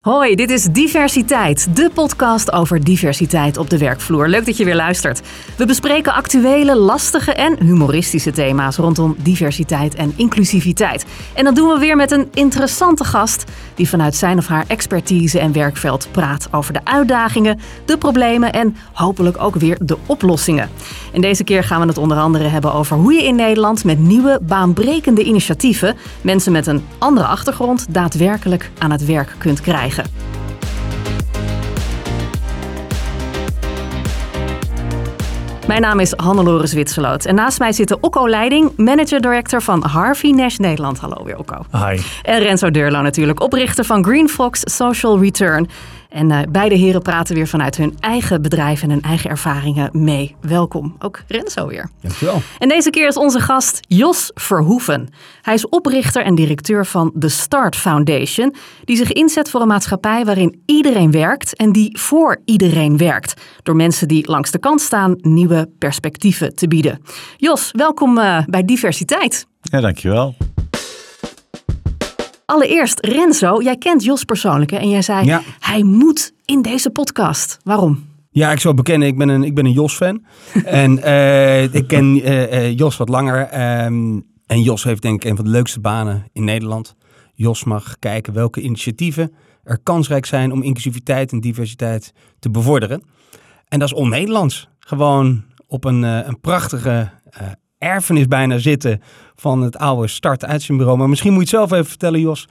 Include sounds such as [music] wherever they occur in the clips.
Hoi, dit is Diversiteit, de podcast over diversiteit op de werkvloer. Leuk dat je weer luistert. We bespreken actuele, lastige en humoristische thema's rondom diversiteit en inclusiviteit. En dat doen we weer met een interessante gast die vanuit zijn of haar expertise en werkveld praat over de uitdagingen, de problemen en hopelijk ook weer de oplossingen. En deze keer gaan we het onder andere hebben over hoe je in Nederland met nieuwe baanbrekende initiatieven mensen met een andere achtergrond daadwerkelijk aan het werk kunt krijgen. Mijn naam is Hannelore Zwitserloot en naast mij zit Okko Leiding, manager director van Harvey Nash Nederland. Hallo weer Okko. Hi. En Renzo Deurlo natuurlijk, oprichter van Green Fox Social Return. En uh, beide heren praten weer vanuit hun eigen bedrijf en hun eigen ervaringen mee. Welkom, ook Renzo weer. Dankjewel. En deze keer is onze gast Jos Verhoeven. Hij is oprichter en directeur van The Start Foundation, die zich inzet voor een maatschappij waarin iedereen werkt en die voor iedereen werkt. Door mensen die langs de kant staan nieuwe perspectieven te bieden. Jos, welkom uh, bij Diversiteit. Ja, dankjewel. Allereerst, Renzo, jij kent Jos persoonlijk hè? en jij zei Ja. hij moet in deze podcast. Waarom? Ja, ik zou bekennen, ik ben een, ik ben een Jos-fan. [laughs] en eh, ik ken eh, eh, Jos wat langer. ehm, en Jos heeft denk ik een van de leukste banen in Nederland. Jos mag kijken welke initiatieven er kansrijk zijn om inclusiviteit en diversiteit te bevorderen. En dat is on-Nederlands. Gewoon op een, een prachtige erfenis bijna zitten van het oude start-uitzendbureau. Maar misschien moet je het zelf even vertellen, Jos.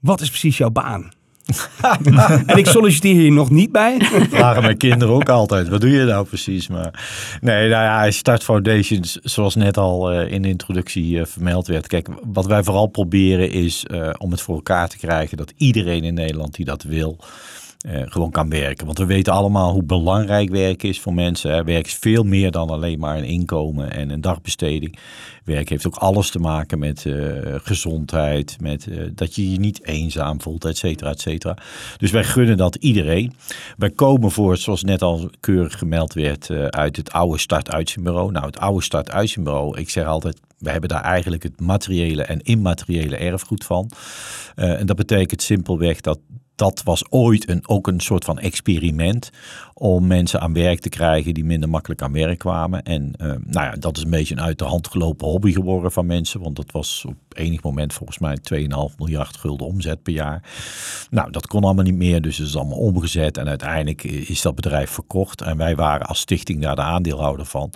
Wat is precies jouw baan? [laughs] en ik solliciteer hier nog niet bij. Vragen mijn kinderen ook altijd. Wat doe je nou precies? Maar nee, nou ja, Start Foundations, zoals net al eh, in de introductie eh, vermeld werd. Kijk, wat wij vooral proberen is eh, om het voor elkaar te krijgen dat iedereen in Nederland die dat wil. Eh, gewoon kan werken. Want we weten allemaal hoe belangrijk werk is voor mensen. Werk is veel meer dan alleen maar een inkomen en een dagbesteding. Werk heeft ook alles te maken met eh, gezondheid, met eh, dat je je niet eenzaam voelt, et cetera, et cetera. Dus wij gunnen dat iedereen. Wij komen voor, zoals net al keurig gemeld werd, uit het oude start-uitzendbureau. Nou, het oude start-uitzendbureau, ik zeg altijd, we hebben daar eigenlijk het materiële en immateriële erfgoed van. En dat betekent simpelweg dat dat was ooit een, ook een soort van experiment om mensen aan werk te krijgen die minder makkelijk aan werk kwamen. En eh, nou ja, dat is een beetje een uit de hand gelopen hobby geworden van mensen, want dat was op enig moment volgens mij 2,5 miljard gulden omzet per jaar. Nou, dat kon allemaal niet meer, dus het is allemaal omgezet en uiteindelijk is dat bedrijf verkocht. En wij waren als stichting daar de aandeelhouder van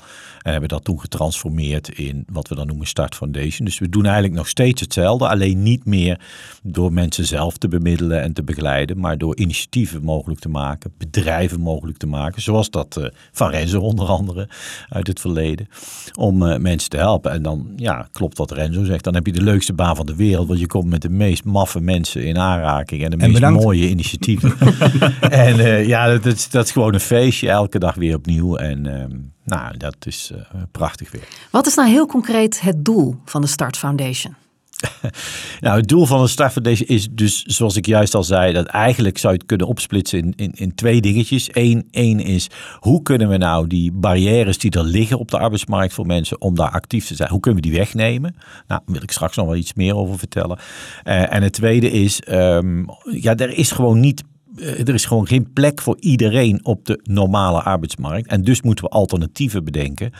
en hebben dat toen getransformeerd in wat we dan noemen Start Foundation. Dus we doen eigenlijk nog steeds hetzelfde, alleen niet meer door mensen zelf te bemiddelen en te begeleiden, maar door initiatieven mogelijk te maken, bedrijven mogelijk te maken, zoals dat eh, van Renzo onder andere uit het verleden, om eh, mensen te helpen. En dan, ja, klopt wat Renzo zegt, dan heb je de leukste baan van de wereld, want je komt met de meest maffe mensen in aanraking en de meest bedankt. mooie initiatieven. [laughs] en eh, ja, dat is, dat is gewoon een feestje, elke dag weer opnieuw. En ehm, nou, dat is eh, prachtig weer. Wat is nou heel concreet het doel van de Start Foundation? [laughs] Nou, het doel van een Foundation is dus, zoals ik juist al zei, dat eigenlijk zou je het kunnen opsplitsen in, in, in twee dingetjes. Eén, één is, hoe kunnen we nou die barrières die er liggen op de arbeidsmarkt voor mensen om daar actief te zijn, hoe kunnen we die wegnemen? Nou, daar wil ik straks nog wel iets meer over vertellen. Eh, en het tweede is, ehm, ja, er is gewoon niet er is gewoon geen plek voor iedereen op de normale arbeidsmarkt. En dus moeten we alternatieven bedenken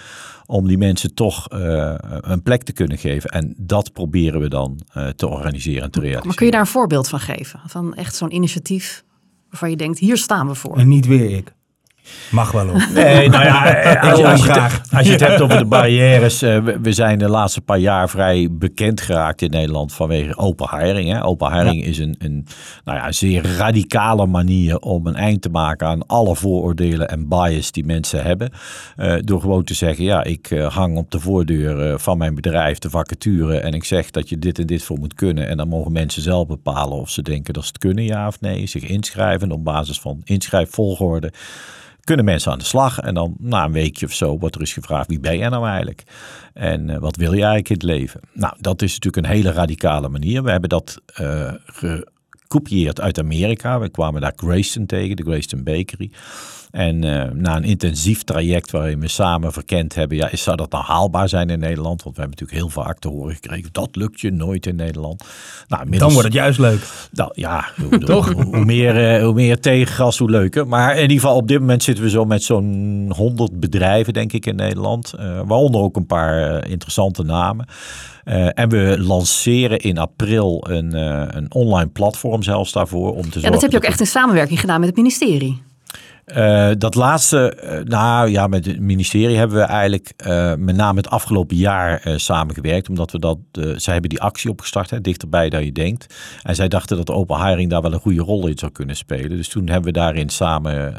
om die mensen toch eh, een plek te kunnen geven. En dat proberen we dan eh, te organiseren en te realiseren. Maar kun je daar een voorbeeld van geven? Van echt zo'n initiatief waarvan je denkt, hier staan we voor. En niet weer ik. Mag wel ook. Nee, nou ja, [laughs] eh, als, je- als, je, graag. het, als je het hebt over de [laughs] barrières. eh, we, we zijn de laatste paar jaar vrij bekend geraakt in Nederland vanwege open hiring. Hè. Open hiring is een, een nou ja, zeer radicale manier om een eind te maken aan alle vooroordelen en bias die mensen hebben. Eh, door gewoon te zeggen, ja, ik eh, hang op de voordeur eh, van mijn bedrijf de vacature en ik zeg dat je dit en dit voor moet kunnen. En dan mogen mensen zelf bepalen of ze denken dat ze het kunnen, ja of nee. Zich inschrijven op basis van inschrijfvolgorde kunnen mensen aan de slag. En dan na een weekje of zo wordt er eens gevraagd, wie ben jij nou eigenlijk? En eh, wat wil je eigenlijk in het leven? Nou, dat is natuurlijk een hele radicale manier. We hebben dat eh, gekopieerd uit Amerika. We kwamen daar Grayston tegen, de Grayston Bakery. En uh, na een intensief traject waarin we samen verkend hebben, ja, zou dat nou haalbaar zijn in Nederland? Want we hebben natuurlijk heel vaak te horen gekregen, dat lukt je nooit in Nederland. Nou, inmiddels, Dan wordt het juist leuk. Nou, ja, [laughs] hoe, Toch? Hoe, meer, uh, hoe meer tegengas, hoe leuker. Maar in ieder geval op dit moment zitten we zo met zo'n 100 bedrijven, denk ik, in Nederland. Uh, waaronder ook een paar interessante namen. Uh, en we lanceren in april een, uh, een online platform zelfs daarvoor. Om te ja, dat heb je ook echt in samenwerking gedaan met het ministerie. Uh, dat laatste, uh, nou ja, met het ministerie hebben we eigenlijk uh, met name het afgelopen jaar samengewerkt. Omdat we dat, zij hebben die actie opgestart, hè, dichterbij dan je denkt. En zij dachten dat open hiring daar wel een goede rol in zou kunnen spelen. Dus toen hebben we daarin samen,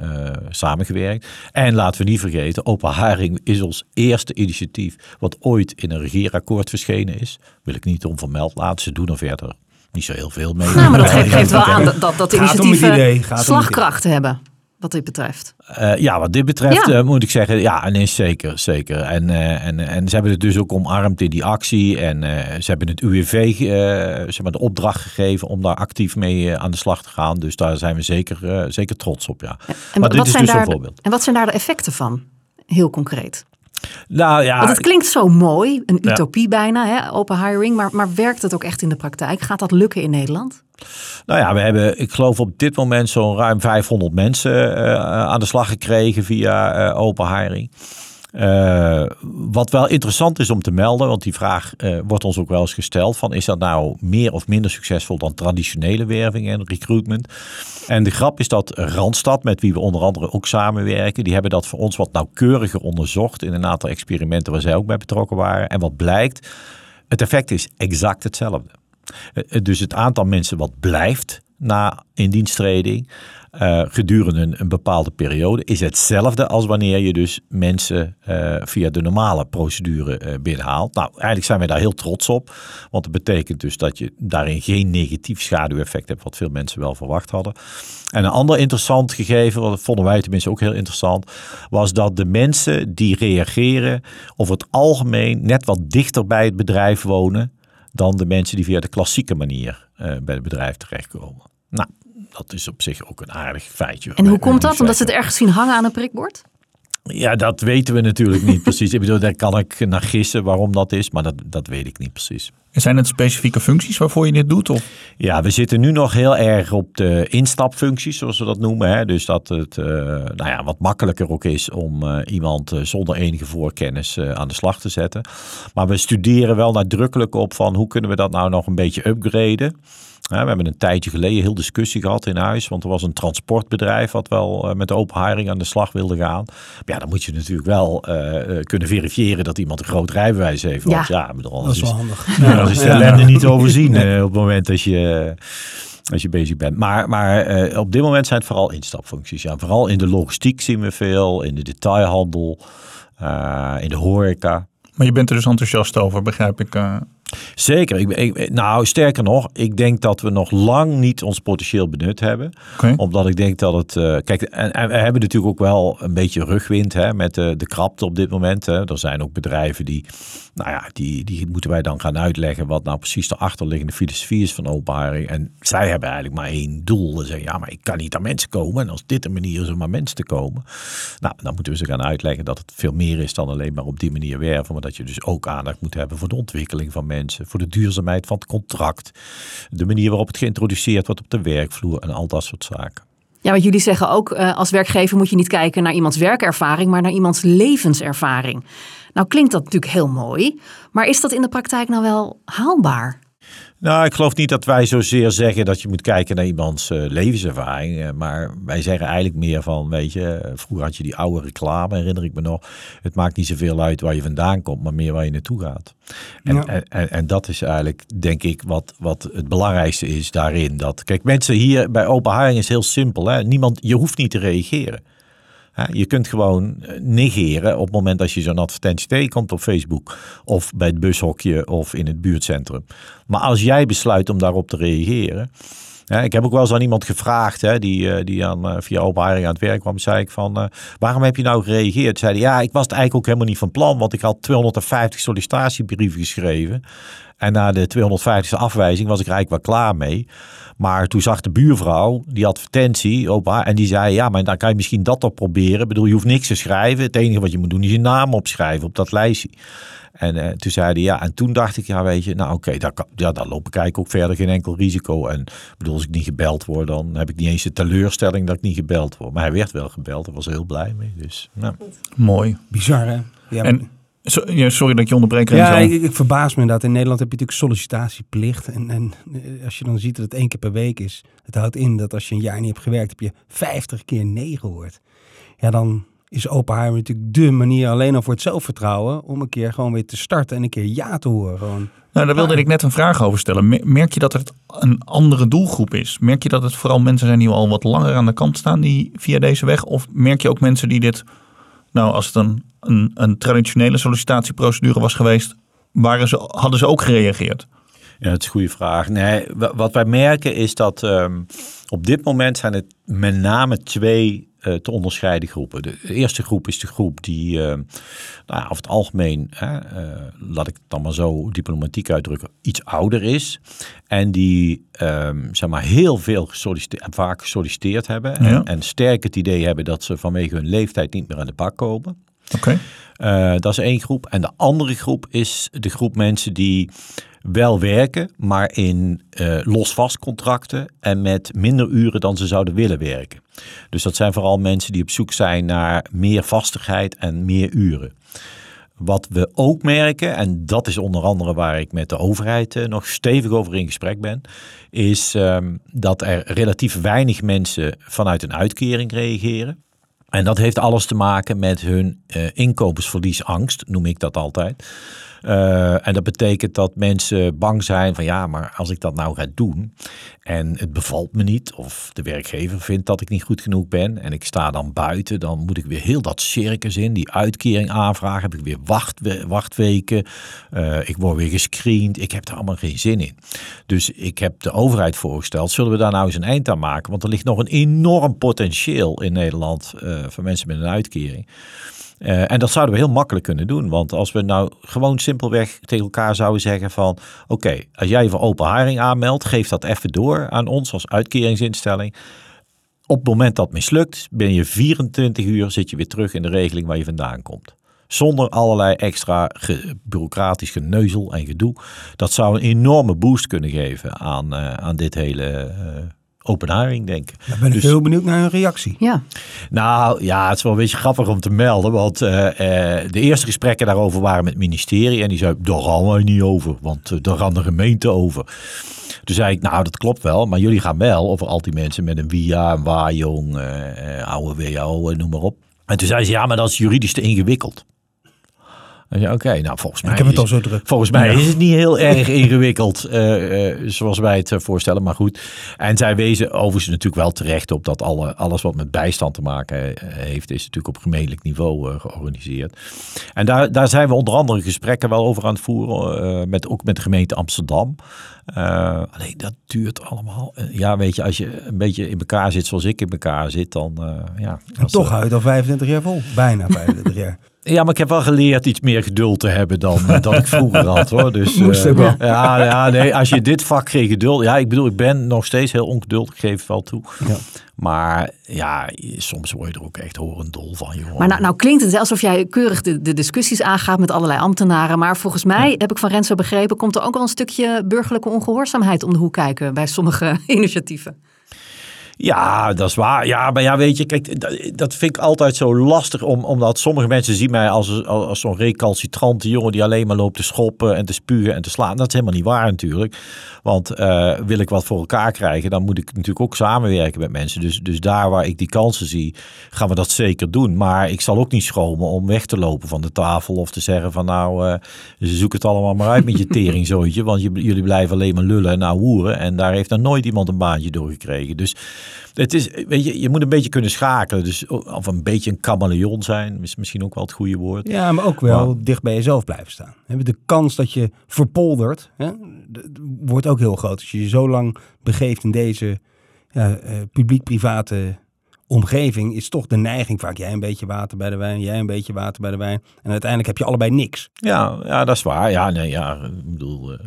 samengewerkt. En laten we niet vergeten, open hiring is ons eerste initiatief wat ooit in een regeerakkoord verschenen is. Wil ik niet onvermeld laten, ze doen er verder niet zo heel veel mee. Nou, maar dat [laughs] geeft, wel aan dat, dat, dat initiatieven slagkracht hebben wat dit betreft? Uh, ja, wat dit betreft ja. uh, moet ik zeggen, ja, nee, zeker, zeker. En, uh, en, en ze hebben het dus ook omarmd in die actie. En ze hebben het UWV zeg maar de opdracht gegeven om daar actief mee aan de slag te gaan. Dus daar zijn we zeker, zeker trots op, ja. En, maar dit is dus een voorbeeld. En wat zijn daar de effecten van, heel concreet? Nou ja. Want het klinkt zo mooi, een utopie bijna, hè, open hiring. Maar, maar werkt het ook echt in de praktijk? Gaat dat lukken in Nederland? Nou ja, we hebben, ik geloof op dit moment zo'n ruim 500 mensen uh, aan de slag gekregen via uh, open hiring. Uh, wat wel interessant is om te melden, want die vraag uh, wordt ons ook wel eens gesteld: van is dat nou meer of minder succesvol dan traditionele werving en recruitment? En de grap is dat Randstad, met wie we onder andere ook samenwerken, die hebben dat voor ons wat nauwkeuriger onderzocht in een aantal experimenten waar zij ook bij betrokken waren. En wat blijkt, het effect is exact hetzelfde. Uh, dus het aantal mensen wat blijft na indiensttreding uh, gedurende een, bepaalde periode is hetzelfde als wanneer je dus mensen uh, via de normale procedure uh, binnenhaalt. Nou, eigenlijk zijn wij daar heel trots op, want dat betekent dus dat je daarin geen negatief schaduweffect hebt, wat veel mensen wel verwacht hadden. En een ander interessant gegeven, wat vonden wij tenminste ook heel interessant, was dat de mensen die reageren over het algemeen net wat dichter bij het bedrijf wonen dan de mensen die via de klassieke manier bij het bedrijf terechtkomen. Nou, dat is op zich ook een aardig feitje. En hoe komt dat? Omdat ze het ergens zien hangen aan een prikbord? Ja, dat weten we natuurlijk niet precies. Ik bedoel, daar kan ik naar gissen waarom dat is, maar dat, dat weet ik niet precies. En zijn het specifieke functies waarvoor je dit doet? Of? Ja, we zitten nu nog heel erg op de instapfuncties, zoals we dat noemen. Hè? Dus dat het uh, nou ja, wat makkelijker ook is om uh, iemand uh, zonder enige voorkennis aan de slag te zetten. Maar we studeren wel nadrukkelijk op van hoe kunnen we dat nou nog een beetje upgraden. Ja, we hebben een tijdje geleden heel discussie gehad in huis. Want er was een transportbedrijf wat wel uh, met open hiring aan de slag wilde gaan. Maar ja, dan moet je natuurlijk wel uh, kunnen verifiëren dat iemand een groot rijbewijs heeft. Want ja, ja bedoel, dat is wel handig. [laughs] Ja, dan is de ellende niet overzien uh, op het moment dat je als je bezig bent. Maar, maar uh, op dit moment zijn het vooral instapfuncties. Ja. Vooral in de logistiek zien we veel, in de detailhandel, uh, in de horeca. Maar je bent er dus enthousiast over, begrijp ik. Uh... Zeker. Ik, ik, nou, sterker nog, ik denk dat we nog lang niet ons potentieel benut hebben. Okay. Omdat ik denk dat het. Uh, kijk, en, en, we hebben natuurlijk ook wel een beetje rugwind hè, met de, de krapte op dit moment. Hè. Er zijn ook bedrijven die. Nou ja, die, die moeten wij dan gaan uitleggen wat nou precies de achterliggende filosofie is van openbaring. En zij hebben eigenlijk maar één doel. Ze zeggen, ja, maar ik kan niet aan mensen komen. En als dit een manier is om aan mensen te komen. Nou, dan moeten we ze gaan uitleggen dat het veel meer is dan alleen maar op die manier werven. Maar dat je dus ook aandacht moet hebben voor de ontwikkeling van mensen voor de duurzaamheid van het contract, de manier waarop het geïntroduceerd wordt op de werkvloer en al dat soort zaken. Ja, wat jullie zeggen ook, uh, als werkgever moet je niet kijken naar iemands werkervaring, maar naar iemands levenservaring. Nou klinkt dat natuurlijk heel mooi, maar is dat in de praktijk nou wel haalbaar? Nou, ik geloof niet dat wij zozeer zeggen dat je moet kijken naar iemands uh, levenservaring. Uh, maar wij zeggen eigenlijk meer van, weet je, eh, vroeger had je die oude reclame, herinner ik me nog. Het maakt niet zoveel uit waar je vandaan komt, maar meer waar je naartoe gaat. En, ja. en, en, en, dat is eigenlijk, denk ik, wat, wat het belangrijkste is daarin. Dat, kijk, mensen hier bij Open Hiring is heel simpel. Hè? Niemand, je hoeft niet te reageren. Je kunt gewoon eh, negeren op het moment dat je zo'n advertentie tegenkomt op Facebook of bij het bushokje of in het buurtcentrum. Maar als jij besluit om daarop te reageren. ik heb ook wel eens aan iemand gevraagd, hè, die, eh, die aan, uh, via open hiring aan het werk kwam. zei ik van, waarom heb je nou gereageerd? Zei hij, ja, ik was het eigenlijk ook helemaal niet van plan. Want ik had 250 sollicitatiebrieven geschreven. En na de 250ste afwijzing was ik er eigenlijk wel klaar mee. Maar toen zag de buurvrouw die advertentie op haar en die zei: Ja, maar dan kan je misschien dat toch proberen. Ik bedoel, je hoeft niks te schrijven. Het enige wat je moet doen is je naam opschrijven op dat lijstje. En eh, toen zei hij ja, en toen dacht ik, ja, weet je, nou oké, daar, kan- ja, daar loop ik eigenlijk ook verder geen enkel risico. En ik bedoel, als ik niet gebeld word, dan heb ik niet eens de teleurstelling dat ik niet gebeld word. Maar hij werd wel gebeld, daar was heel blij mee. Dus, nou. Mooi. Bizar, hè? Ja, En so- ja, sorry dat ik je onderbreek. ja ik, ik verbaas me inderdaad. In Nederland heb je natuurlijk sollicitatieplicht. En, en eh, als je dan ziet dat het één keer per week is. Het houdt in dat als je een jaar niet hebt gewerkt, heb je 50 keer nee gehoord. Ja, dan is open haar natuurlijk dé manier alleen al voor het zelfvertrouwen. Om een keer gewoon weer te starten en een keer ja te horen. Gewoon. Nou, daar wilde ik net een vraag over stellen. Me- Merk je dat het een andere doelgroep is? Merk je dat het vooral mensen zijn die al wat langer aan de kant staan die via deze weg? Of merk je ook mensen die dit, nou als het een, een, een traditionele sollicitatieprocedure was geweest, waren ze, hadden ze ook gereageerd? Ja, dat is een goede vraag. Nee, wa- wat wij merken is dat ehm, op dit moment zijn het met name twee eh, te onderscheiden groepen. De eerste groep is de groep die ehm, nou, over het algemeen, hè, eh, laat ik het dan maar zo diplomatiek uitdrukken, iets ouder is. En die ehm, zeg maar heel veel gesolliciteerd, vaak gesolliciteerd hebben. Ja. En, en sterk het idee hebben dat ze vanwege hun leeftijd niet meer aan de bak komen. Oké. Dat is één groep. En de andere groep is de groep mensen die wel werken, maar in eh los-vast contracten en met minder uren dan ze zouden willen werken. Dus dat zijn vooral mensen die op zoek zijn naar meer vastigheid en meer uren. Wat we ook merken, en dat is onder andere waar ik met de overheid eh, nog stevig over in gesprek ben, is ehm, dat er relatief weinig mensen vanuit een uitkering reageren. En dat heeft alles te maken met hun eh, inkomensverliesangst, noem ik dat altijd. Eh, en dat betekent dat mensen bang zijn van ja, maar als ik dat nou ga doen en het bevalt me niet of de werkgever vindt dat ik niet goed genoeg ben en ik sta dan buiten, dan moet ik weer heel dat circus in, die uitkering aanvragen, heb ik weer wachtwe- wachtweken, Eh, ik word weer gescreend, ik heb daar allemaal geen zin in. Dus ik heb de overheid voorgesteld, zullen we daar nou eens een eind aan maken? Want er ligt nog een enorm potentieel in Nederland eh voor mensen met een uitkering. Eh, en dat zouden we heel makkelijk kunnen doen. Want als we nou gewoon simpelweg tegen elkaar zouden zeggen van... oké, als jij voor open hiring aanmeldt... geef dat even door aan ons als uitkeringsinstelling. Op het moment dat mislukt... binnen je 24 uur zit je weer terug in de regeling waar je vandaan komt. Zonder allerlei extra ge- bureaucratisch geneuzel en gedoe. Dat zou een enorme boost kunnen geven aan, eh, aan dit hele eh, open hiring denken. Daar ben ik Dus- heel benieuwd naar hun reactie. Ja, Nou ja, het is wel een beetje grappig om te melden. Want eh, eh, de eerste gesprekken daarover waren met het ministerie. En die zei, daar gaan wij niet over. Want eh, daar gaan de gemeente over. Toen zei ik, nou dat klopt wel. Maar jullie gaan wel over al die mensen met een WIA, een WAJONG, oude WO, noem maar op. En toen zei ze, ja maar dat is juridisch te ingewikkeld. Oké, nou volgens mij Ik heb het is- al zo druk. Volgens mij is het niet heel [laughs] erg ingewikkeld eh, eh, zoals wij het eh, voorstellen, maar goed. En zij wezen overigens natuurlijk wel terecht op dat alle, alles wat met bijstand te maken heeft, is natuurlijk op gemeentelijk niveau georganiseerd. En daar, daar zijn we onder andere gesprekken wel over aan het voeren, met, ook met de gemeente Amsterdam. Alleen dat duurt allemaal. ja, weet je, als je een beetje in elkaar zit zoals ik in elkaar zit, dan ja. En toch het al 25 jaar vol. Bijna 25 jaar. Ja, maar ik heb wel geleerd iets meer geduld te hebben dan, [laughs] dan ik vroeger had hoor. Dus, Moest eh, ook wel. Ja, ja, nee, als je dit vak geen geduld... Ja, ik bedoel, ik ben nog steeds heel ongeduldig, ik geef het wel toe. Ja. Maar ja, soms word je er ook echt horendol van, joh. maar nou, nou klinkt het alsof jij keurig de, de discussies aangaat met allerlei ambtenaren. Maar volgens mij, heb ik van Renzo begrepen, komt er ook wel een stukje burgerlijke ongehoorzaamheid om de hoek kijken bij sommige [laughs] initiatieven. Ja, dat is waar. Ja, maar ja, weet je, kijk, dat, vind ik altijd zo lastig. Om, omdat sommige mensen zien mij als, als, als zo'n recalcitrante jongen die alleen maar loopt te schoppen en te spugen en te slaan. Dat is helemaal niet waar natuurlijk. Want eh, wil ik wat voor elkaar krijgen, dan moet ik natuurlijk ook samenwerken met mensen. Dus, dus daar waar ik die kansen zie, gaan we dat zeker doen. Maar ik zal ook niet schromen om weg te lopen van de tafel of te zeggen van nou, eh zoek het allemaal maar uit met je teringzooitje. Want jullie blijven alleen maar lullen en nou hoeren. En daar heeft dan nooit iemand een baantje door gekregen. Dus het is, weet je, je moet een beetje kunnen schakelen. Dus, of een beetje een chameleon zijn, is misschien ook wel het goede woord. Ja, maar ook wel dicht bij jezelf blijven staan. De kans dat je verpoldert, hè, wordt ook heel groot. Als je je zo lang begeeft in deze ja, eh, publiek-private omgeving is toch de neiging vaak. Jij een beetje water bij de wijn, jij een beetje water bij de wijn. En uiteindelijk heb je allebei niks. Ja, ja, dat is waar. Ja, nee, ja, ik bedoel, eh,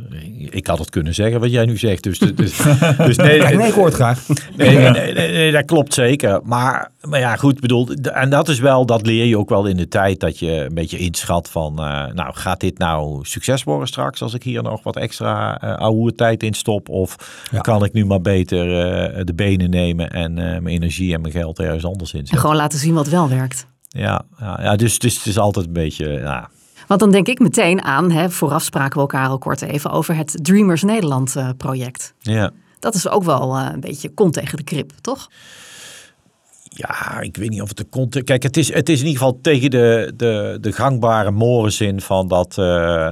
ik had het kunnen zeggen wat jij nu zegt. Dus, dus, dus [laughs] nee, Kijk, nee, ik hoor het graag. nee, nee, nee, nee, nee, dat klopt zeker. Maar, maar ja, goed, bedoel, d- en dat is wel, dat leer je ook wel in de tijd dat je een beetje inschat van, eh, nou, gaat dit nou succes worden straks als ik hier nog wat extra eh oude tijd in stop? Of Ja. kan ik nu maar beter de benen nemen en mijn energie en mijn geld ergens anders En inzetten? gewoon laten zien wat wel werkt. Ja, ja, ja dus, dus het is altijd een beetje, ja, Want dan denk ik meteen aan, hè, vooraf spraken we elkaar al kort even over het Dreamers Nederland eh, project. ja. Dat is ook wel eh, een beetje kont tegen de krip, toch? Ja, ik weet niet of het de context... Kijk, het is, het is in ieder geval tegen de, de, de gangbare morenzin van dat, eh,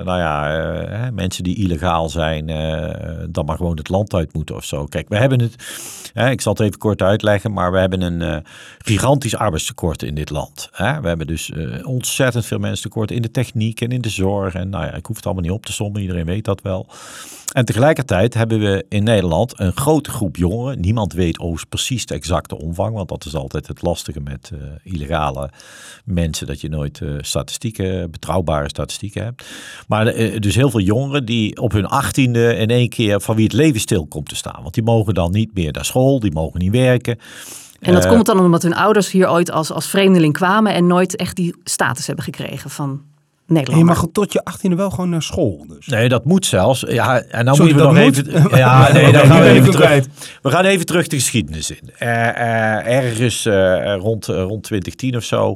nou ja, eh, mensen die illegaal zijn, eh, dan maar gewoon het land uit moeten of zo. Kijk, we hebben het, ik zal het even kort uitleggen, maar we hebben een gigantisch arbeidstekort in dit land. We hebben dus ontzettend veel mensen tekort in de techniek en in de zorg. En nou ja, ik hoef het allemaal niet op te sommen, iedereen weet dat wel. En tegelijkertijd hebben we in Nederland een grote groep jongeren. Niemand weet overigens precies de exacte omvang, want dat is altijd het lastige met eh, illegale mensen, dat je nooit eh, statistieken, betrouwbare statistieken hebt. Maar eh, dus heel veel jongeren die op hun achttiende in één keer van wie het leven stil komt te staan. Want die mogen dan niet meer naar school, die mogen niet werken. En dat komt dan omdat hun ouders hier ooit als, als vreemdeling kwamen en nooit echt die status hebben gekregen van En Nederland. je mag tot je achttiende wel gewoon naar school. Dus. Nee, dat moet zelfs. Ja, en dan Sorry, moeten we nog dat even. [laughs] moet? Ja, nee, dan gaan we even terug. We gaan even terug de geschiedenis in. Eh, eh, ergens eh, rond, rond 2010 of zo.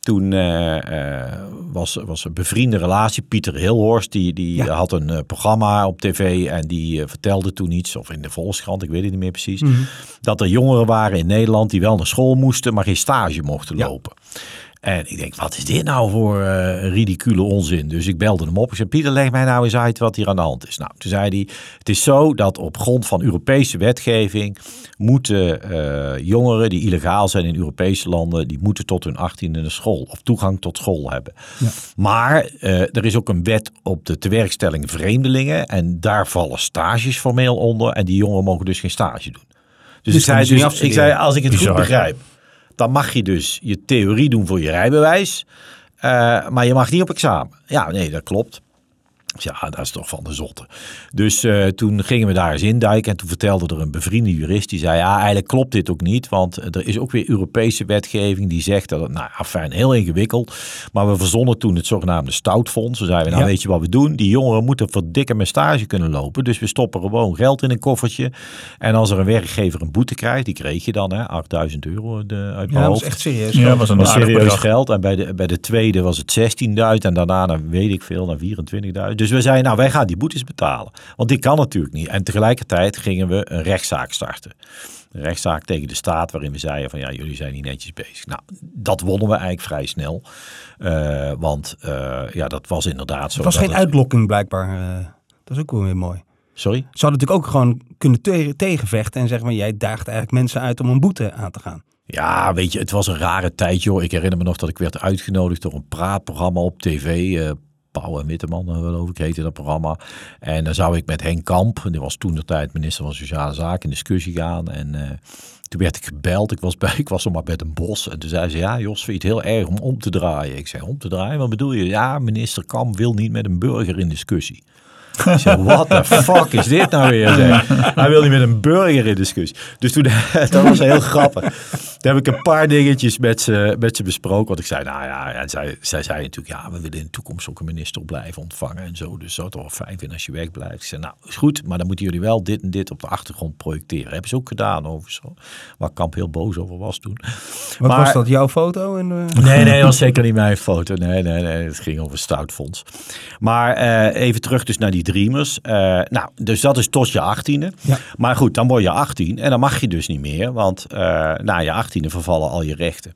Toen eh, eh, was, was een bevriende relatie. Pieter Hilhorst, die, die Ja. had een programma op tv en die vertelde toen iets, of in de Volkskrant, ik weet het niet meer precies, Mhm. dat er jongeren waren in Nederland die wel naar school moesten, maar geen stage mochten Ja. lopen. En ik denk, wat is dit nou voor eh ridicule onzin? Dus ik belde hem op. Ik zei, Pieter, leg mij nou eens uit wat hier aan de hand is. Nou, toen zei hij, het is zo dat op grond van Europese wetgeving moeten eh, jongeren die illegaal zijn in Europese landen, die moeten tot hun 18e naar school of toegang tot school hebben. Maar eh, er is ook een wet op de tewerkstelling vreemdelingen en daar vallen stages formeel onder en die jongeren mogen dus geen stage doen. Dus, Dus ik, zei, dus ik zei, als ik het Bizar. goed begrijp, dan mag je dus je theorie doen voor je rijbewijs, eh, maar je mag niet op examen. Ja, nee, dat klopt. Ja, dat is toch van de zotte. Dus eh, toen gingen we daar eens induiken en toen vertelde er een bevriende jurist die zei, ja, eigenlijk klopt dit ook niet, want er is ook weer Europese wetgeving die zegt dat het, nou, fijn, heel ingewikkeld, maar we verzonnen toen het zogenaamde stoutfonds. We zeiden, nou, Ja. weet je wat we doen? Die jongeren moeten verdikken met stage kunnen lopen, dus we stoppen gewoon geld in een koffertje en als er een werkgever een boete krijgt, die kreeg je dan, hè, 8000 euro de, uit Ja, dat is echt serieus. Ja, dat was een Dat was serieus bedrag. geld. En bij de, bij de tweede was het 16.000 en daarna, naar, weet ik veel, naar 24.000. Dus we zeiden, nou wij gaan die boetes betalen. Want die kan natuurlijk niet. En tegelijkertijd gingen we een rechtszaak starten. Een rechtszaak tegen de staat waarin we zeiden van ja, jullie zijn niet netjes bezig. Nou, dat wonnen we eigenlijk vrij snel. Eh, want eh, ja, dat was inderdaad zo. Het was geen het- uitlokking blijkbaar. eh, dat is ook wel weer mooi. Sorry? Ze hadden natuurlijk ook gewoon kunnen te- tegenvechten en zeggen van jij daagt eigenlijk mensen uit om een boete aan te gaan. Ja, weet je, het was een rare tijd, joh. Ik herinner me nog dat ik werd uitgenodigd door een praatprogramma op tv. Pauw en Witteman, eh, geloof ik, heette dat programma. En dan zou ik met Henk Kamp, die was toen de tijd minister van Sociale Zaken, in discussie gaan. En eh, toen werd ik gebeld. Ik was, bij, [laughs] ik was maar bij een bos. En toen zei ze, ja Jos, vind je het heel erg om om te draaien? Ik zei, om te draaien? Wat bedoel je? Ja, minister Kamp wil niet met een burger in discussie. Ik what the fuck is dit nou weer? Zeg. Hij wil niet met een burger in discussie. Dus toen, [laughs] dat was heel grappig. Toen heb ik een paar dingetjes met ze, met ze besproken. Want ik zei, nou ja, en zij, zij zei natuurlijk, ja, we willen in de toekomst ook een minister blijven ontvangen en zo. Dus zou het toch wel fijn vinden als je weg blijft. Ik zei, nou, is goed, maar dan moeten jullie wel dit en dit op de achtergrond projecteren. Hebben ze ook gedaan overigens. Waar Kamp heel boos over was toen. Wat Maar- was dat, jouw foto? En, eh, [laughs] Nee, nee, dat was zeker niet mijn foto. Nee, nee, nee. Het ging over Stoutfonds. Maar eh, even terug dus naar die Dreamers. Eh, nou, dus dat is tot je achttiende. Ja. Maar goed, dan word je 18 en dan mag je dus niet meer. Want eh, na je achttiende vervallen al je rechten.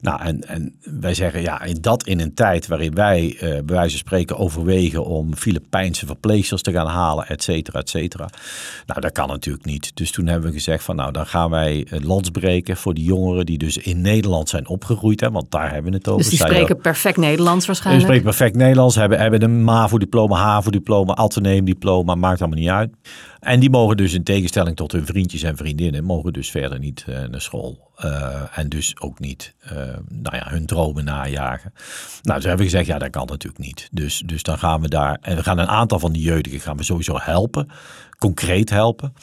Nou, en, en wij zeggen, ja, in dat in een tijd waarin wij eh bij wijze van spreken overwegen om Filipijnse verpleegsters te gaan halen, et cetera, et cetera. Nou, dat kan natuurlijk niet. Dus toen hebben we gezegd van, nou, dan gaan wij het lans breken voor die jongeren die dus in Nederland zijn opgegroeid. Hè, want daar hebben we het over. Dus die spreken perfect Nederlands ze waarschijnlijk. spreken perfect Nederlands, hebben, hebben een MAVO-diploma, HAVO-diploma, Atheneum-diploma, maakt allemaal niet uit. En die mogen dus in tegenstelling tot hun vriendjes en vriendinnen, mogen dus verder niet uh, naar school. Uh, en dus ook niet uh, nou ja, hun dromen najagen. Nou, ze hebben gezegd, ja, dat kan natuurlijk niet. Dus, dus dan gaan we daar, en we gaan een aantal van die jeugdigen gaan we sowieso helpen, concreet helpen.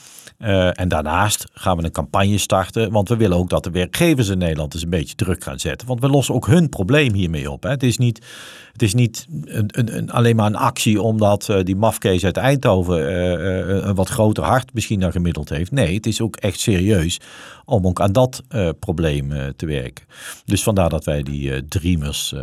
Uh, en daarnaast gaan we een campagne starten, want we willen ook dat de werkgevers in Nederland eens een beetje druk gaan zetten. Want we lossen ook hun probleem hiermee op. Hè. Het is niet, het is niet een, een, een, alleen maar een actie omdat uh, die mafkees uit Eindhoven uh, een wat groter hart misschien dan gemiddeld heeft. Nee, het is ook echt serieus om ook aan dat probleem te werken. Dus vandaar dat wij die Dreamers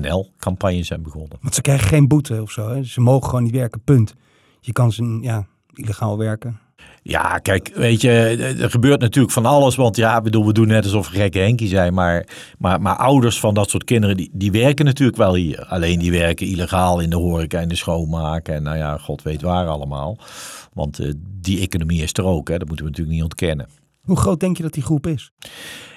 NL-campagne zijn begonnen. Want ze krijgen geen boete of zo. Hè? Ze mogen gewoon niet werken, punt. Je kan ze ja, illegaal werken. Ja, kijk, weet je, er gebeurt natuurlijk van alles. Want ja, bedoel, we doen net alsof we gekke Henkie zijn. Maar, maar, maar ouders van dat soort kinderen, die, die werken natuurlijk wel hier. Alleen die werken illegaal in de horeca en de schoonmaken. En nou ja, god weet waar allemaal. Want uh, die economie is er ook, hè. dat moeten we natuurlijk niet ontkennen. Hoe groot denk je dat die groep is?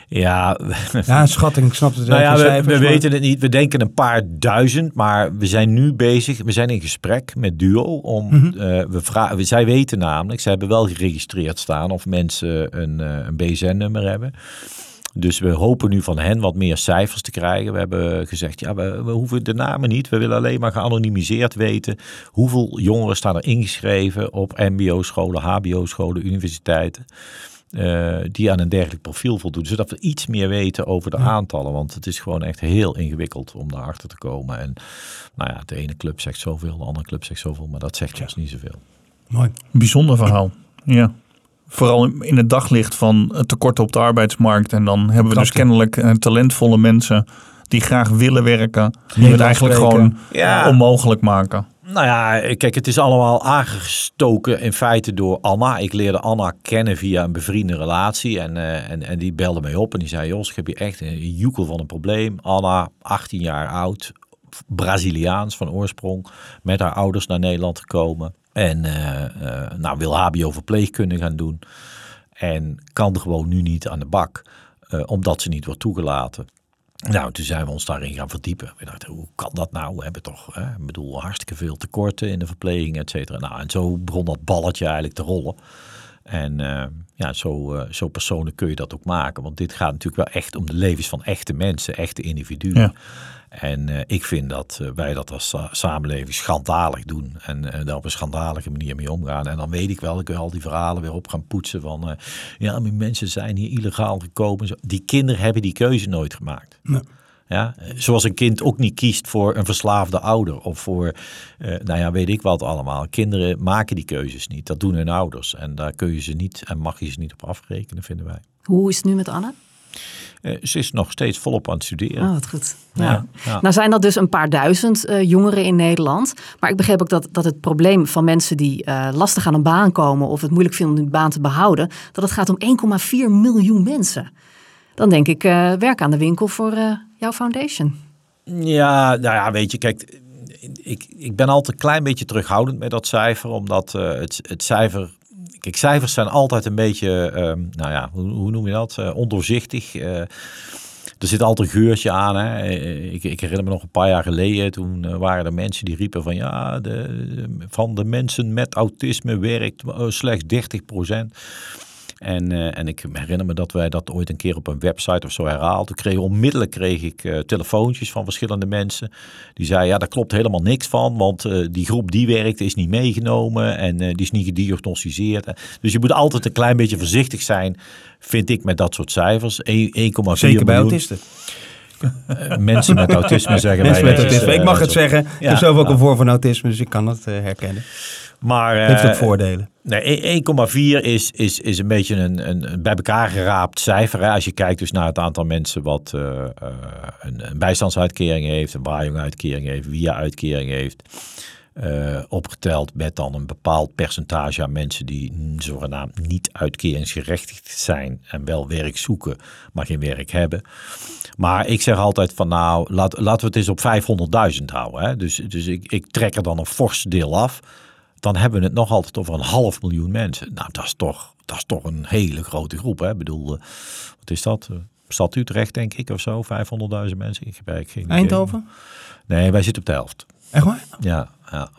Ja, [laughs] [laughs] ja schatting, ik snap het nou ja, we, cijfers, we weten het niet. We denken een paar duizend, maar we zijn nu bezig. We zijn in gesprek met Duo om. Mm -hmm. uh, we vragen, zij weten namelijk, ze hebben wel geregistreerd staan of mensen een, uh, een BSN-nummer hebben. Dus we hopen nu van hen wat meer cijfers te krijgen. We hebben gezegd, ja, we, we hoeven de namen niet. We willen alleen maar geanonimiseerd weten hoeveel jongeren staan er ingeschreven op mbo-scholen, hbo-scholen, universiteiten. Uh, die aan een dergelijk profiel voldoen. Zodat we iets meer weten over de ja. aantallen. Want het is gewoon echt heel ingewikkeld om daarachter te komen. En nou ja, de ene club zegt zoveel, de andere club zegt zoveel. Maar dat zegt juist niet zoveel. Mooi. Bijzonder verhaal. Ja. Vooral in het daglicht van het tekort op de arbeidsmarkt. En dan hebben we dus kennelijk uh, talentvolle mensen die graag willen werken. Die het eigenlijk gewoon ja. onmogelijk maken. Nou ja, kijk, het is allemaal aangestoken in feite door Anna. Ik leerde Anna kennen via een bevriende relatie. En, uh, en, en die belde mij op en die zei: Jos, ik heb hier echt een joekel van een probleem. Anna, 18 jaar oud, Braziliaans van oorsprong, met haar ouders naar Nederland gekomen. En uh, uh, nou, wil HBO-verpleegkunde gaan doen. En kan gewoon nu niet aan de bak, omdat ze niet wordt toegelaten. Nou, toen zijn we ons daarin gaan verdiepen. We dachten, hoe kan dat nou? We hebben toch, hè, ik bedoel, hartstikke veel tekorten in de verpleging, et cetera. Nou, en zo begon dat balletje eigenlijk te rollen. En uh, ja, zo, uh, zo persoonlijk kun je dat ook maken. Want dit gaat natuurlijk wel echt om de levens van echte mensen, echte individuen. Ja. En uh, ik vind dat wij dat als samenleving schandalig doen. En daar op een schandalige manier mee omgaan. En dan weet ik wel, ik wil al die verhalen weer op gaan poetsen. Van ja, maar mensen zijn hier illegaal gekomen. Die kinderen hebben die keuze nooit gemaakt. Nee. Ja, zoals een kind ook niet kiest voor een verslaafde ouder of voor, uh, nou ja, weet ik wat allemaal. Kinderen maken die keuzes niet. Dat doen hun ouders. En daar kun je ze niet en mag je ze niet op afrekenen, vinden wij. Hoe is het nu met Anne? Uh, ze is nog steeds volop aan het studeren. Oh, wat goed. Ja. Ja, ja. Nou zijn dat dus een paar duizend uh, jongeren in Nederland. Maar ik begreep ook dat, dat het probleem van mensen die uh, lastig aan een baan komen... of het moeilijk vinden om een baan te behouden... dat het gaat om 1,4 miljoen mensen. Dan denk ik, werk aan de winkel voor jouw foundation. Ja, nou ja, weet je, kijk... Ik, ik ben altijd een klein beetje terughoudend met dat cijfer... omdat het, het cijfer Kijk, cijfers zijn altijd een beetje, uh, nou ja, hoe, hoe, noem je dat? Ondoorzichtig. Er zit altijd een geurtje aan. Hè. Ik, ik, herinner me nog een paar jaar geleden. Toen waren er mensen die riepen van ja, de, van de mensen met autisme werkt slechts 30 procent. En, uh, en ik herinner me dat wij dat ooit een keer op een website of zo herhaalden. Toen kreeg onmiddellijk kreeg ik uh, telefoontjes van verschillende mensen. Die zeiden, ja, daar klopt helemaal niks van. Want uh, die groep die werkt is niet meegenomen en die is niet gediagnosticeerd. Dus je moet altijd een klein beetje voorzichtig zijn, vind ik, met dat soort cijfers. 1,4 miljoen. Zeker bij autisten. Mensen met autisme [laughs] zeggen mensen wij. Met autisme. ik mag het zeggen. Ja, ik heb zelf ook een vorm van autisme, dus ik kan het herkennen. Maar, Heeft ook voordelen. Nee, 1,4 is, is, is een beetje een, een bij elkaar geraapt cijfer. Hè? Als je kijkt dus naar het aantal mensen wat uh, uh, een, een, bijstandsuitkering heeft, een waaionguitkering heeft, via-uitkering heeft. Uh, opgeteld met dan een bepaald percentage aan mensen die zogenaamd niet uitkeringsgerechtigd zijn en wel werk zoeken, maar geen werk hebben. Maar ik zeg altijd van nou, laat, laten we het eens op 500.000 houden. Hè? Dus, dus ik, ik trek er dan een fors deel af dan hebben we het nog altijd over een half miljoen mensen. Nou, dat is toch, dat is toch een hele grote groep. Hè? Ik bedoel, uh, wat is dat? Stad Utrecht, denk ik, of zo. 500.000 mensen. Ik heb geen Eindhoven? Nee, wij zitten op de helft. Echt waar? Ja, ja.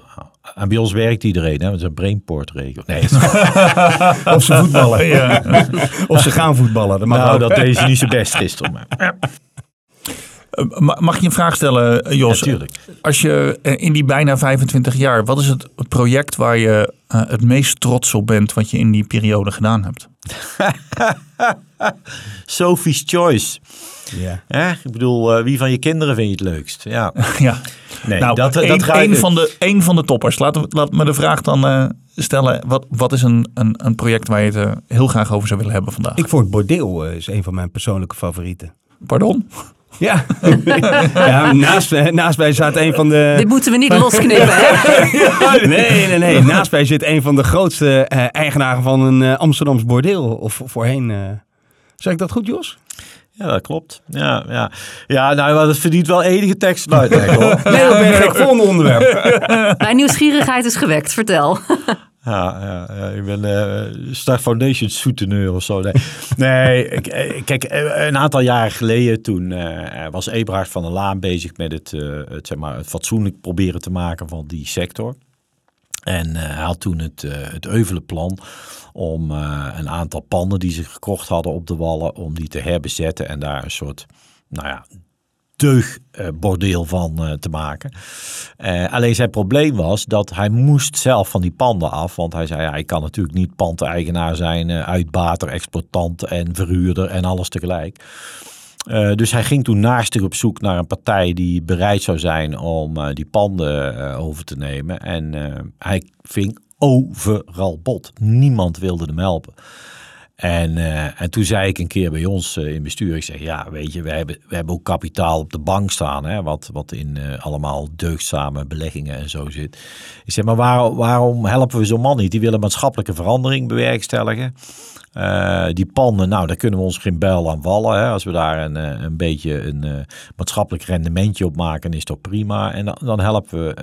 En bij ons werkt iedereen, hè? Is een brainport-regel. Nee, [laughs] Of ze voetballen. Ja. Of ze gaan voetballen. Dat nou, dat deed ze niet zo best gisteren. Maar. [laughs] Eh, ma- Mag ik je een vraag stellen, eh, Jos? Natuurlijk. Als je eh, in die bijna 25 jaar, wat is het project waar je het meest trots op bent wat je in die periode gedaan hebt? [laughs] Sophie's Choice. Ja. Ik bedoel, wie van je kinderen vind je het leukst? Ja. [laughs] ja. Nee, nou, dat, een, dat ga een ik- van de, een van de toppers. Laat, laat me de vraag dan eh, stellen. Wat, wat is een, een, een project waar je het heel graag over zou willen hebben vandaag? Ik vond Bordeel eh, is een van mijn persoonlijke favorieten. Pardon? Ja, [laughs] ja naast, eh, naast mij zat een van de... Dit moeten we niet losknippen, hè? [laughs] Nee, nee, nee. Naast mij zit een van de grootste eh, eigenaren van een eh, Amsterdams bordeel. Of voorheen. eh zeg ik dat goed, Jos? Ja, dat klopt. Ja, ja. ja nou, dat verdient wel enige tekst uitleg hoor. [laughs] Nee, dat ben ik. Volgende onderwerp. Mijn nieuwsgierigheid is gewekt, vertel. Ja, ja, ik ben eh Star Foundation souteneur of zo. Nee, [laughs] eh, kijk, eh, een aantal jaren geleden toen was Eberhard van der Laan bezig met het, het, zeg maar, het fatsoenlijk proberen te maken van die sector. En hij had toen het, het Euvelenplan om eh, een aantal panden die ze gekocht hadden op de wallen, om die te herbezetten en daar een soort, nou ja, deugbordeel van eh, te maken. Eh, alleen zijn probleem was dat hij moest zelf van die panden af. Want hij zei, ja, ik kan natuurlijk niet pandeigenaar zijn, eh, uitbater, exploitant en verhuurder en alles tegelijk. Dus hij ging toen naastig op zoek naar een partij die bereid zou zijn om die panden over te nemen. En hij ving overal bot. Niemand wilde hem helpen. En, eh, en toen zei ik een keer bij ons eh, in bestuur, ik zeg ja, weet je, we hebben, we hebben ook kapitaal op de bank staan, hè, wat, wat in eh, allemaal deugdzame beleggingen en zo zit. Ik zeg, maar waar, waarom helpen we zo'n man niet? Die willen maatschappelijke verandering bewerkstelligen. Eh, die panden, nou, daar kunnen we ons geen bijl aan vallen. Hè. Als we daar een, eh, een beetje een eh, maatschappelijk rendementje op maken, is dat prima. En dan, dan helpen we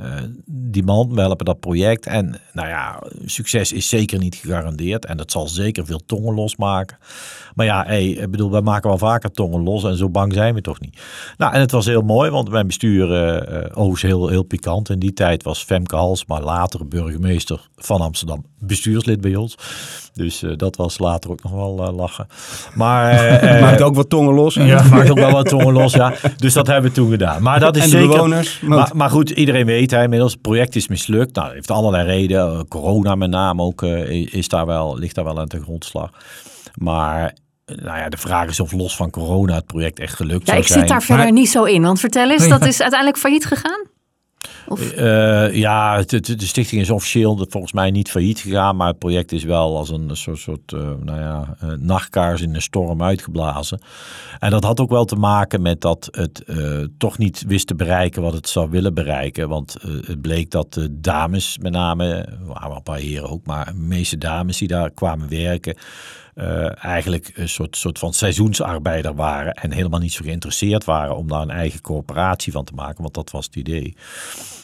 die man, we helpen dat project. En nou ja, succes is zeker niet gegarandeerd. En dat zal zeker veel tongen losmaken. Maar ja, ik bedoel, wij maken wel vaker tongen los en zo bang zijn we toch niet. Nou, en het was heel mooi, want mijn bestuur, is heel, heel pikant. In die tijd was Femke Halsma, later burgemeester van Amsterdam, bestuurslid bij ons. Dus dat was later ook nog wel eh, lachen. Maar [laughs] eh, eh, Maakt ook wat tongen los. ja, [laughs] maakt ook wel wat tongen los, ja. Dus dat hebben we toen gedaan. Maar dat is En de zeker... bewoners? Maar, maar goed, iedereen weet, hè, inmiddels, het project is mislukt. Nou, dat heeft allerlei redenen. Corona met name ook, eh, is daar wel, ligt daar wel aan de grondslag. Maar nou ja, de vraag is of los van corona het project echt gelukt Ja, zou ik zijn. zit daar verder Maar- niet zo in. Want vertel eens, [laughs] dat is uiteindelijk failliet gegaan? Eh, ja, de stichting is officieel volgens mij niet failliet gegaan, maar het project is wel als een soort, soort eh, nou ja, eh, nachtkaars in een storm uitgeblazen. En dat had ook wel te maken met dat het toch niet wist te bereiken wat het zou willen bereiken. Want het bleek dat de dames, met name, wel een paar heren ook, maar de meeste dames die daar kwamen werken, eigenlijk een soort, soort van seizoensarbeider waren en helemaal niet zo geïnteresseerd waren om daar een eigen coöperatie van te maken, want dat was het idee.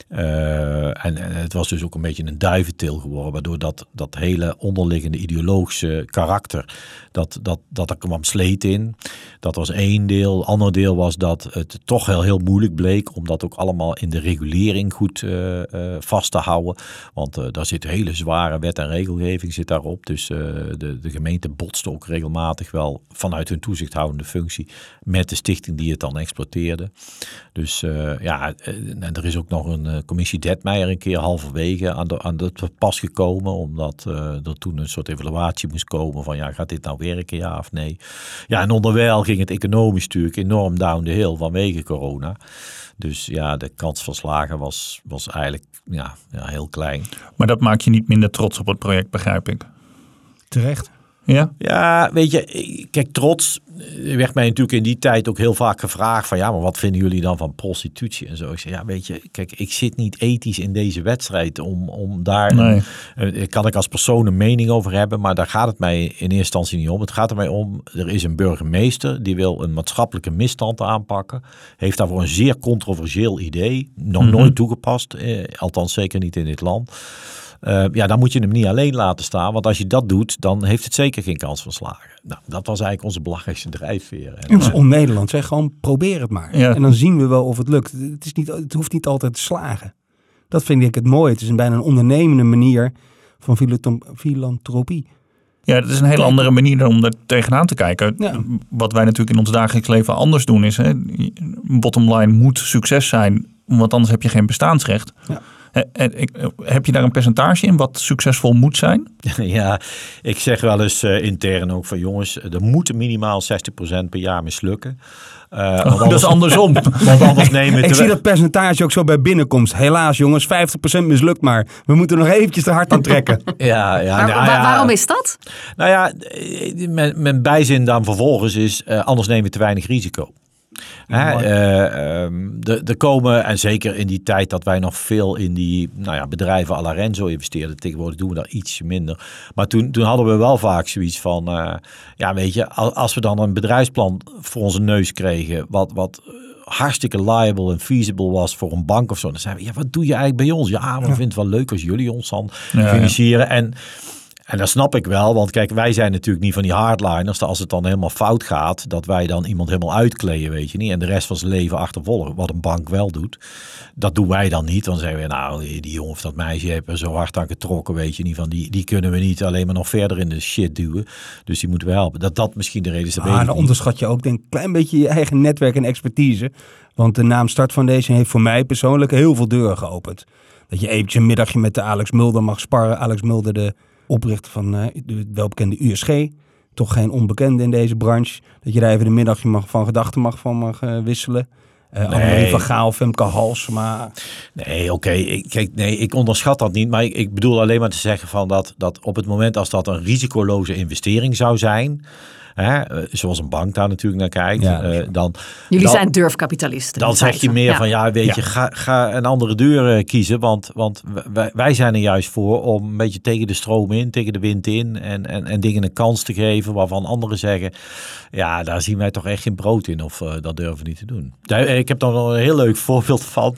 Eh, en, het was dus ook een beetje een duiventil geworden, waardoor dat, dat hele onderliggende ideologische karakter, dat, dat, dat er kwam sleet in. Dat was één deel. Ander deel was dat het toch heel, heel moeilijk bleek om dat ook allemaal in de regulering goed eh, eh, vast te houden. Want daar zit hele zware wet en regelgeving zit daarop. Dus de, de gemeente botste ook regelmatig wel vanuit hun toezichthoudende functie met de stichting die het dan exploiteerde. Dus ja, en er is ook nog een eh, commissie Detmeijer een keer halverwege aan de, aan de pas gekomen. Omdat eh, er toen een soort evaluatie moest komen van ja, gaat dit nou werken, ja of nee. Ja, en onderwijl ging het economisch natuurlijk enorm down the hill vanwege corona. Dus ja, de kans van slagen was, was eigenlijk ja, ja, heel klein. Maar dat maakt je niet minder trots op het project, begrijp ik. Terecht. Ja? Ja, weet je, kijk, trots er werd mij natuurlijk in die tijd ook heel vaak gevraagd van ja, maar wat vinden jullie dan van prostitutie en zo. Ik zei ja, weet je, kijk, ik zit niet ethisch in deze wedstrijd om, om daar, Nee. een, eh, kan ik als persoon een mening over hebben, maar daar gaat het mij in eerste instantie niet om. Het gaat er mij om, er is een burgemeester die wil een maatschappelijke misstand aanpakken, heeft daarvoor een zeer controversieel idee, nog nooit toegepast, eh, althans zeker niet in dit land. Eh, ja, dan moet je hem niet alleen laten staan. Want als je dat doet, dan heeft het zeker geen kans van slagen. Nou, dat was eigenlijk onze belangrijkste drijfveer. En, Het is on-Nederlands. Zeg gewoon probeer het maar. Ja. En dan zien we wel of het lukt. Het, is niet, het hoeft niet altijd te slagen. Dat vind ik het mooi. Het is een bijna een ondernemende manier van filantropie. Ja, dat is een hele andere manier om er tegenaan te kijken. Ja. Wat wij natuurlijk in ons dagelijks leven anders doen is... Hè, bottom line moet succes zijn, want anders heb je geen bestaansrecht. Ja. Hè, en ik- Heb je daar een percentage in wat succesvol moet zijn? [laughs] Ja, ik zeg wel eens eh, intern ook van jongens, er moet minimaal 60% per jaar mislukken. Eh, [laughs] dat is anders, andersom. [laughs] want anders nemen Ik zie dat percentage ook zo bij binnenkomst. Helaas jongens, 50% mislukt maar. We moeten nog eventjes te hard aan trekken. Ja, ja, Maar nou ja. waarom is dat? Nou ja, eh, mijn, mijn bijzin dan vervolgens is, eh, anders nemen we te weinig risico. Hè, eh, ehm, er er komen, en zeker in die tijd dat wij nog veel in die nou ja, bedrijven à Renzo investeerden, tegenwoordig doen we dat ietsje minder. Maar toen, toen hadden we wel vaak zoiets van, eh, ja weet je, al- als we dan een bedrijfsplan voor onze neus kregen, wat, wat hartstikke liable en feasible was voor een bank of zo, dan zeiden we, ja wat doe je eigenlijk bij ons? Ja, we vinden het wel leuk als jullie ons dan ja. financieren. En en dat snap ik wel, want kijk, wij zijn natuurlijk niet van die hardliners. dat Als het dan helemaal fout gaat, dat wij dan iemand helemaal uitkleden, weet je niet. En de rest van zijn leven achtervolgen, wat een bank wel doet. Dat doen wij dan niet. Dan zeggen we, nou, die jongen of dat meisje heeft er zo hard aan getrokken, weet je niet. Van die, die kunnen we niet alleen maar nog verder in de shit duwen. Dus die moeten we helpen. Dat dat misschien de reden is, weet Ah, dan onderschat je ook denk een klein beetje je eigen netwerk en expertise. Want de naam Start Foundation heeft voor mij persoonlijk heel veel deuren geopend. Dat je eventjes een middagje met de Alex Mulder mag sparren. Alex Mulder, de oprichter van eh, de welbekende USG. Toch geen onbekende in deze branche. Dat je daar even een middagje mag, van gedachten mag van mag eh, wisselen. Eh Annemarie van Gaal, Femke. Nee, oké. Ik- Kijk, nee, ik onderschat dat niet. Maar ik, ik bedoel alleen maar te zeggen van dat, dat op het moment als dat een risicoloze investering zou zijn. Hè, eh, zoals een bank daar natuurlijk naar kijkt. Ja, eh, dan, Jullie dan, zijn durfkapitalisten. Dan zeg je meer Ja. van ja, weet Ja. je, ga, ga een andere deur eh, kiezen. Want, want wij, wij zijn er juist voor om een beetje tegen de stroom in, tegen de wind in. En, en, en dingen een kans te geven waarvan anderen zeggen. Ja, daar zien wij toch echt geen brood in. Of dat durven we niet te doen. Ja, ik heb dan wel een heel leuk [laughs] voorbeeld van.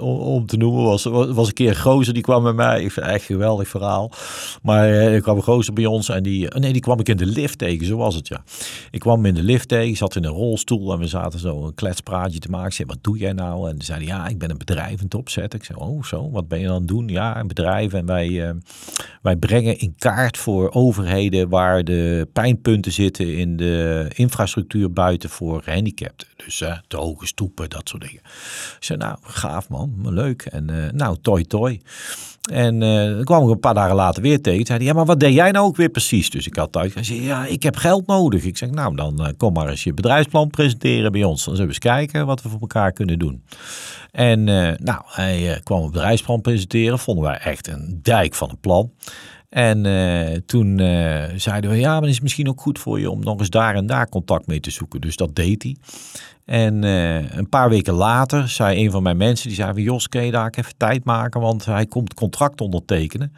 Om, te noemen was, was een keer een gozer die kwam bij mij. Ik vind het echt een geweldig verhaal. Maar eh, er kwam een gozer bij ons en die, nee, die kwam ik in de lift tegen. Zo was het ja. Ik kwam in de lift tegen, zat in een rolstoel en we zaten zo een kletspraatje te maken. Ik zei, wat doe jij nou? En zei hij, ja, ik ben een bedrijf aan het opzetten. Ik zei, oh zo, wat ben je aan het doen? Ja, een bedrijf en wij, eh, wij brengen in kaart voor overheden waar de pijnpunten zitten in de infrastructuur buiten voor gehandicapten. Dus eh, de hoge stoepen, dat soort dingen. Ik zei, nou, gaaf man, leuk. En eh, nou, toi toi. En dan kwam ik een paar dagen later weer tegen. Zei hij, ja, maar wat deed jij nou ook weer precies? Dus ik had thuis gezegd, ja, ik heb geld nodig. Ik zeg, nou, dan eh, kom maar eens je bedrijfsplan presenteren bij ons. Dan zullen we eens kijken wat we voor elkaar kunnen doen. En eh, nou, hij kwam het bedrijfsplan presenteren. Vonden wij echt een dijk van een plan. En toen zeiden we, ja, maar het is misschien ook goed voor je om nog eens daar en daar contact mee te zoeken. Dus dat deed hij. En eh, een paar weken later zei een van mijn mensen, die zei van Jos, kun je daar even tijd maken, want hij komt contract ondertekenen.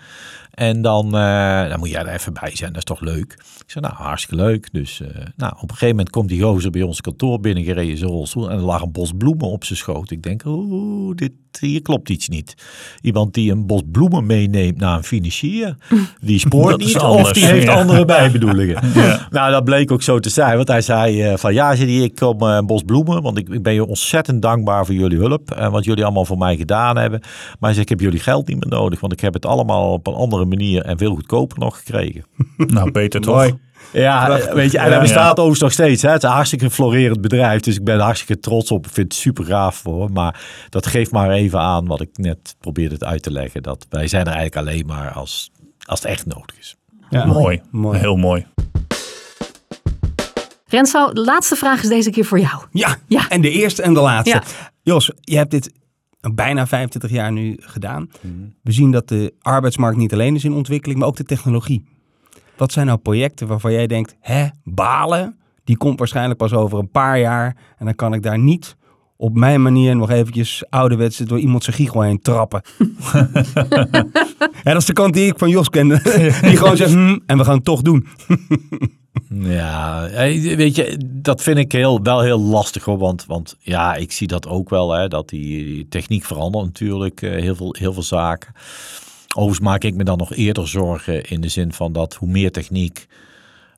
En dan, eh, dan moet jij er even bij zijn, dat is toch leuk? Ik zei, nou, hartstikke leuk. Dus eh, nou, op een gegeven moment komt die gozer bij ons kantoor binnengereden in zijn rolstoel en er lag een bos bloemen op zijn schoot. Ik denk, oeh, dit, hier klopt iets niet. Iemand die een bos bloemen meeneemt naar een financier, die spoort niet of die heeft andere bijbedoelingen. [laughs] Nou, dat bleek ook zo te zijn, want hij zei eh, van ja, zei ik kom eh, een bos bloemen, want ik, ik ben je ontzettend dankbaar voor jullie hulp en wat jullie allemaal voor mij gedaan hebben. Maar hij zei, ik heb jullie geld niet meer nodig, want ik heb het allemaal op een andere manier en veel goedkoper nog gekregen. Nou, beter toch? Mooi. Ja, Prachtig. weet je, en Ja, hij bestaat ja. overigens nog steeds. Hè? Het is een hartstikke florerend bedrijf, dus ik ben er hartstikke trots op. Ik vind het super gaaf voor hem, maar dat geeft maar even aan wat ik net probeerde het uit te leggen. Dat wij zijn er eigenlijk alleen maar als, als het echt nodig is. Ja. Mooi. Mooi. Heel mooi. Renzo, de laatste vraag is deze keer voor jou. Ja, Ja. en de eerste en de laatste. Ja. Jos, je hebt dit bijna 25 jaar nu gedaan. Mhm. We zien dat de arbeidsmarkt niet alleen is in ontwikkeling, maar ook de technologie. Wat zijn nou projecten waarvan jij denkt, hè, balen? Die komt waarschijnlijk pas over een paar jaar. En dan kan ik daar niet op mijn manier nog eventjes ouderwets door iemand zijn giegel heen trappen. [laughs] ja, dat is de kant die ik van Jos kende. [laughs] die gewoon zegt, hm, en we gaan het toch doen. [laughs] Ja, weet je, dat vind ik heel, wel heel lastig hoor. Want, want ja, ik zie dat ook wel, hè, dat die, die techniek verandert natuurlijk, eh, heel, veel, heel veel zaken. Overigens maak ik me dan nog eerder zorgen in de zin van dat hoe meer techniek,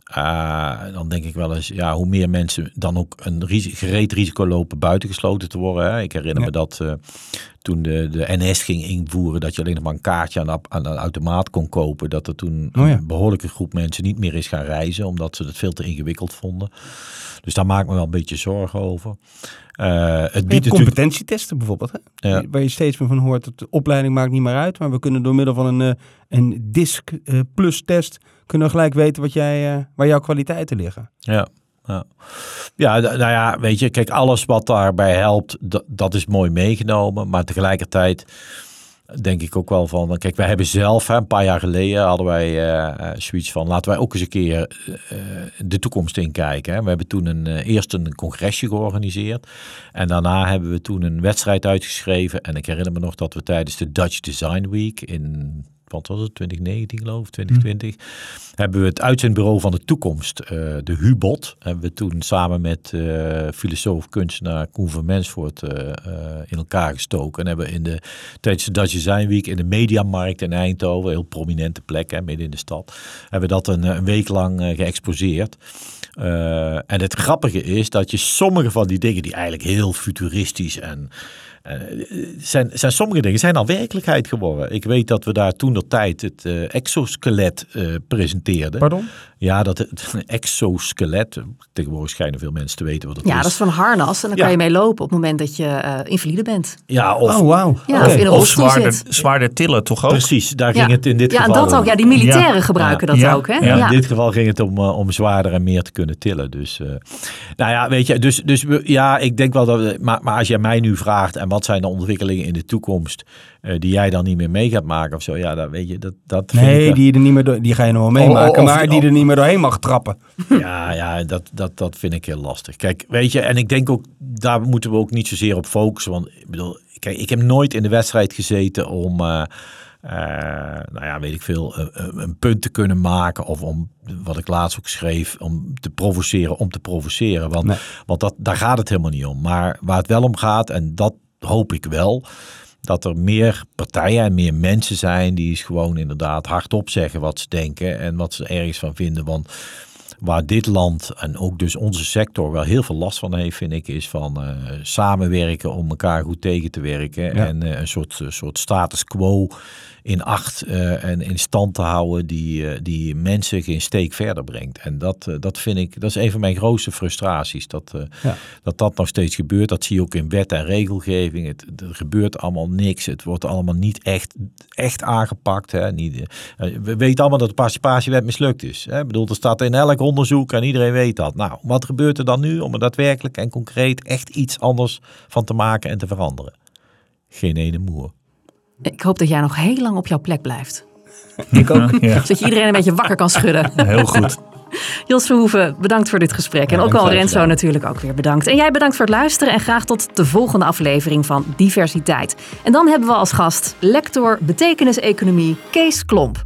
eh, dan denk ik wel eens, ja, hoe meer mensen dan ook een risi- gereed risico lopen buitengesloten te worden. Hè. Ik herinner Ja. me dat eh, toen de, de NS ging invoeren dat je alleen nog maar een kaartje aan, aan een automaat kon kopen, dat er toen Oh ja. een behoorlijke groep mensen niet meer is gaan reizen, omdat ze het veel te ingewikkeld vonden. Dus daar maak ik me wel een beetje zorgen over. Eh, het biedt competentietesten bijvoorbeeld. Hè? Ja. Waar je steeds meer van hoort dat de opleiding maakt niet meer uit. Maar we kunnen door middel van een, eh, een DISC eh, plus test kunnen we gelijk weten wat jij, waar jouw kwaliteiten liggen. Ja. Ja, ja nou ja, weet je, kijk, alles wat daarbij helpt, dat, dat is mooi meegenomen. Maar tegelijkertijd denk ik ook wel van, kijk, wij hebben zelf, hè, een paar jaar geleden hadden wij eh, zoiets van, laten wij ook eens een keer eh, de toekomst inkijken. Hè. We hebben toen een, eerst een congresje georganiseerd en daarna hebben we toen een wedstrijd uitgeschreven. En ik herinner me nog dat we tijdens de Dutch Design Week in, wat was het, 2019 geloof ik, 2020, hebben we het uitzendbureau van de toekomst, eh, de Hubot, hebben we toen samen met eh, filosoof, kunstenaar Koen van Mensvoort eh, in elkaar gestoken. En hebben in de, tijdens de Dutch Design Week in de Mediamarkt in Eindhoven, een heel prominente plek, hè, midden in de stad, hebben we dat een, een week lang geëxposeerd. En het grappige is dat je sommige van die dingen die eigenlijk heel futuristisch en zijn, zijn sommige dingen zijn al werkelijkheid geworden. Ik weet dat we daar toen de tijd het eh, exoskelet eh, presenteerden. Pardon? Ja, dat het een exoskelet. Tegenwoordig schijnen veel mensen te weten wat het Ja, is. dat is van harnas en dan Ja. kan je mee lopen op het moment dat je eh, invalide bent. Ja, of Oh, wauw. Ja, of in een Of zwaarder, zit. zwaarder tillen toch ook? precies, daar ging Ja. het in dit Ja, en geval dat om. ook. Ja, die militairen Ja. gebruiken dat Ja. ook, hè? Ja, In dit geval ging het om, eh, om zwaarder en meer te kunnen tillen. Dus, eh, nou ja, weet je, dus, dus ja, ik denk wel dat. we- Maar, maar als jij mij nu vraagt en wat zijn de ontwikkelingen in de toekomst eh, die jij dan niet meer mee gaat maken of zo, ja, dat weet je, dat, dat ik Nee, wel- die, er niet meer door, die ga je nog wel meemaken, Oh, of- maar die er niet meer doorheen mag trappen. Ja, ja dat, dat, dat vind ik heel lastig. Kijk, weet je, en ik denk ook, daar moeten we ook niet zozeer op focussen. Want ik bedoel, kijk, ik heb nooit in de wedstrijd gezeten om, eh, eh, nou ja, weet ik veel, een, punt te kunnen maken. Of om, wat ik laatst ook schreef, om te provoceren, om te provoceren. Want, Nee. want dat, daar gaat het helemaal niet om. Maar waar het wel om gaat, en dat hoop ik wel dat er meer partijen en meer mensen zijn die eens gewoon inderdaad hardop zeggen wat ze denken en wat ze ergens van vinden. Want waar dit land en ook dus onze sector wel heel veel last van heeft, vind ik, is van eh, samenwerken om elkaar goed tegen te werken. Ja. En eh, een soort, soort status quo in acht eh, en in stand te houden die, eh, die mensen geen steek verder brengt. En dat, eh, dat vind ik, dat is een van mijn grootste frustraties. Dat, Ja. dat dat nog steeds gebeurt. Dat zie je ook in wet en regelgeving. Het, er gebeurt allemaal niks. Het wordt allemaal niet echt, echt aangepakt. Hè. Niet, we weten allemaal dat de participatiewet mislukt is. Hè. Ik bedoel, er staat in elk onderzoek en iedereen weet dat. Nou, wat gebeurt er dan nu om er daadwerkelijk en concreet echt iets anders van te maken en te veranderen? Geen ene moer. Ik hoop dat jij nog heel lang op jouw plek blijft. [laughs] Ik ook. Ja, Zodat je iedereen een beetje wakker kan schudden. [laughs] heel goed. [laughs] Jos Verhoeven, bedankt voor dit gesprek. En ook al. Renzo natuurlijk ook weer bedankt. En jij bedankt voor het luisteren en graag tot de volgende aflevering van Diversiteit. En dan hebben we als gast lector betekenis-economie Kees Klomp.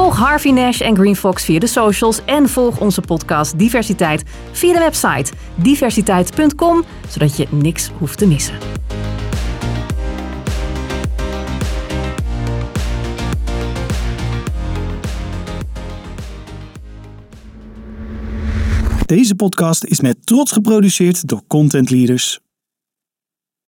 Volg Harvey Nash en Green Fox via de socials en volg onze podcast Diversiteit via de website diversiteit.com, zodat je niks hoeft te missen. Deze podcast is met trots geproduceerd door Content Leaders.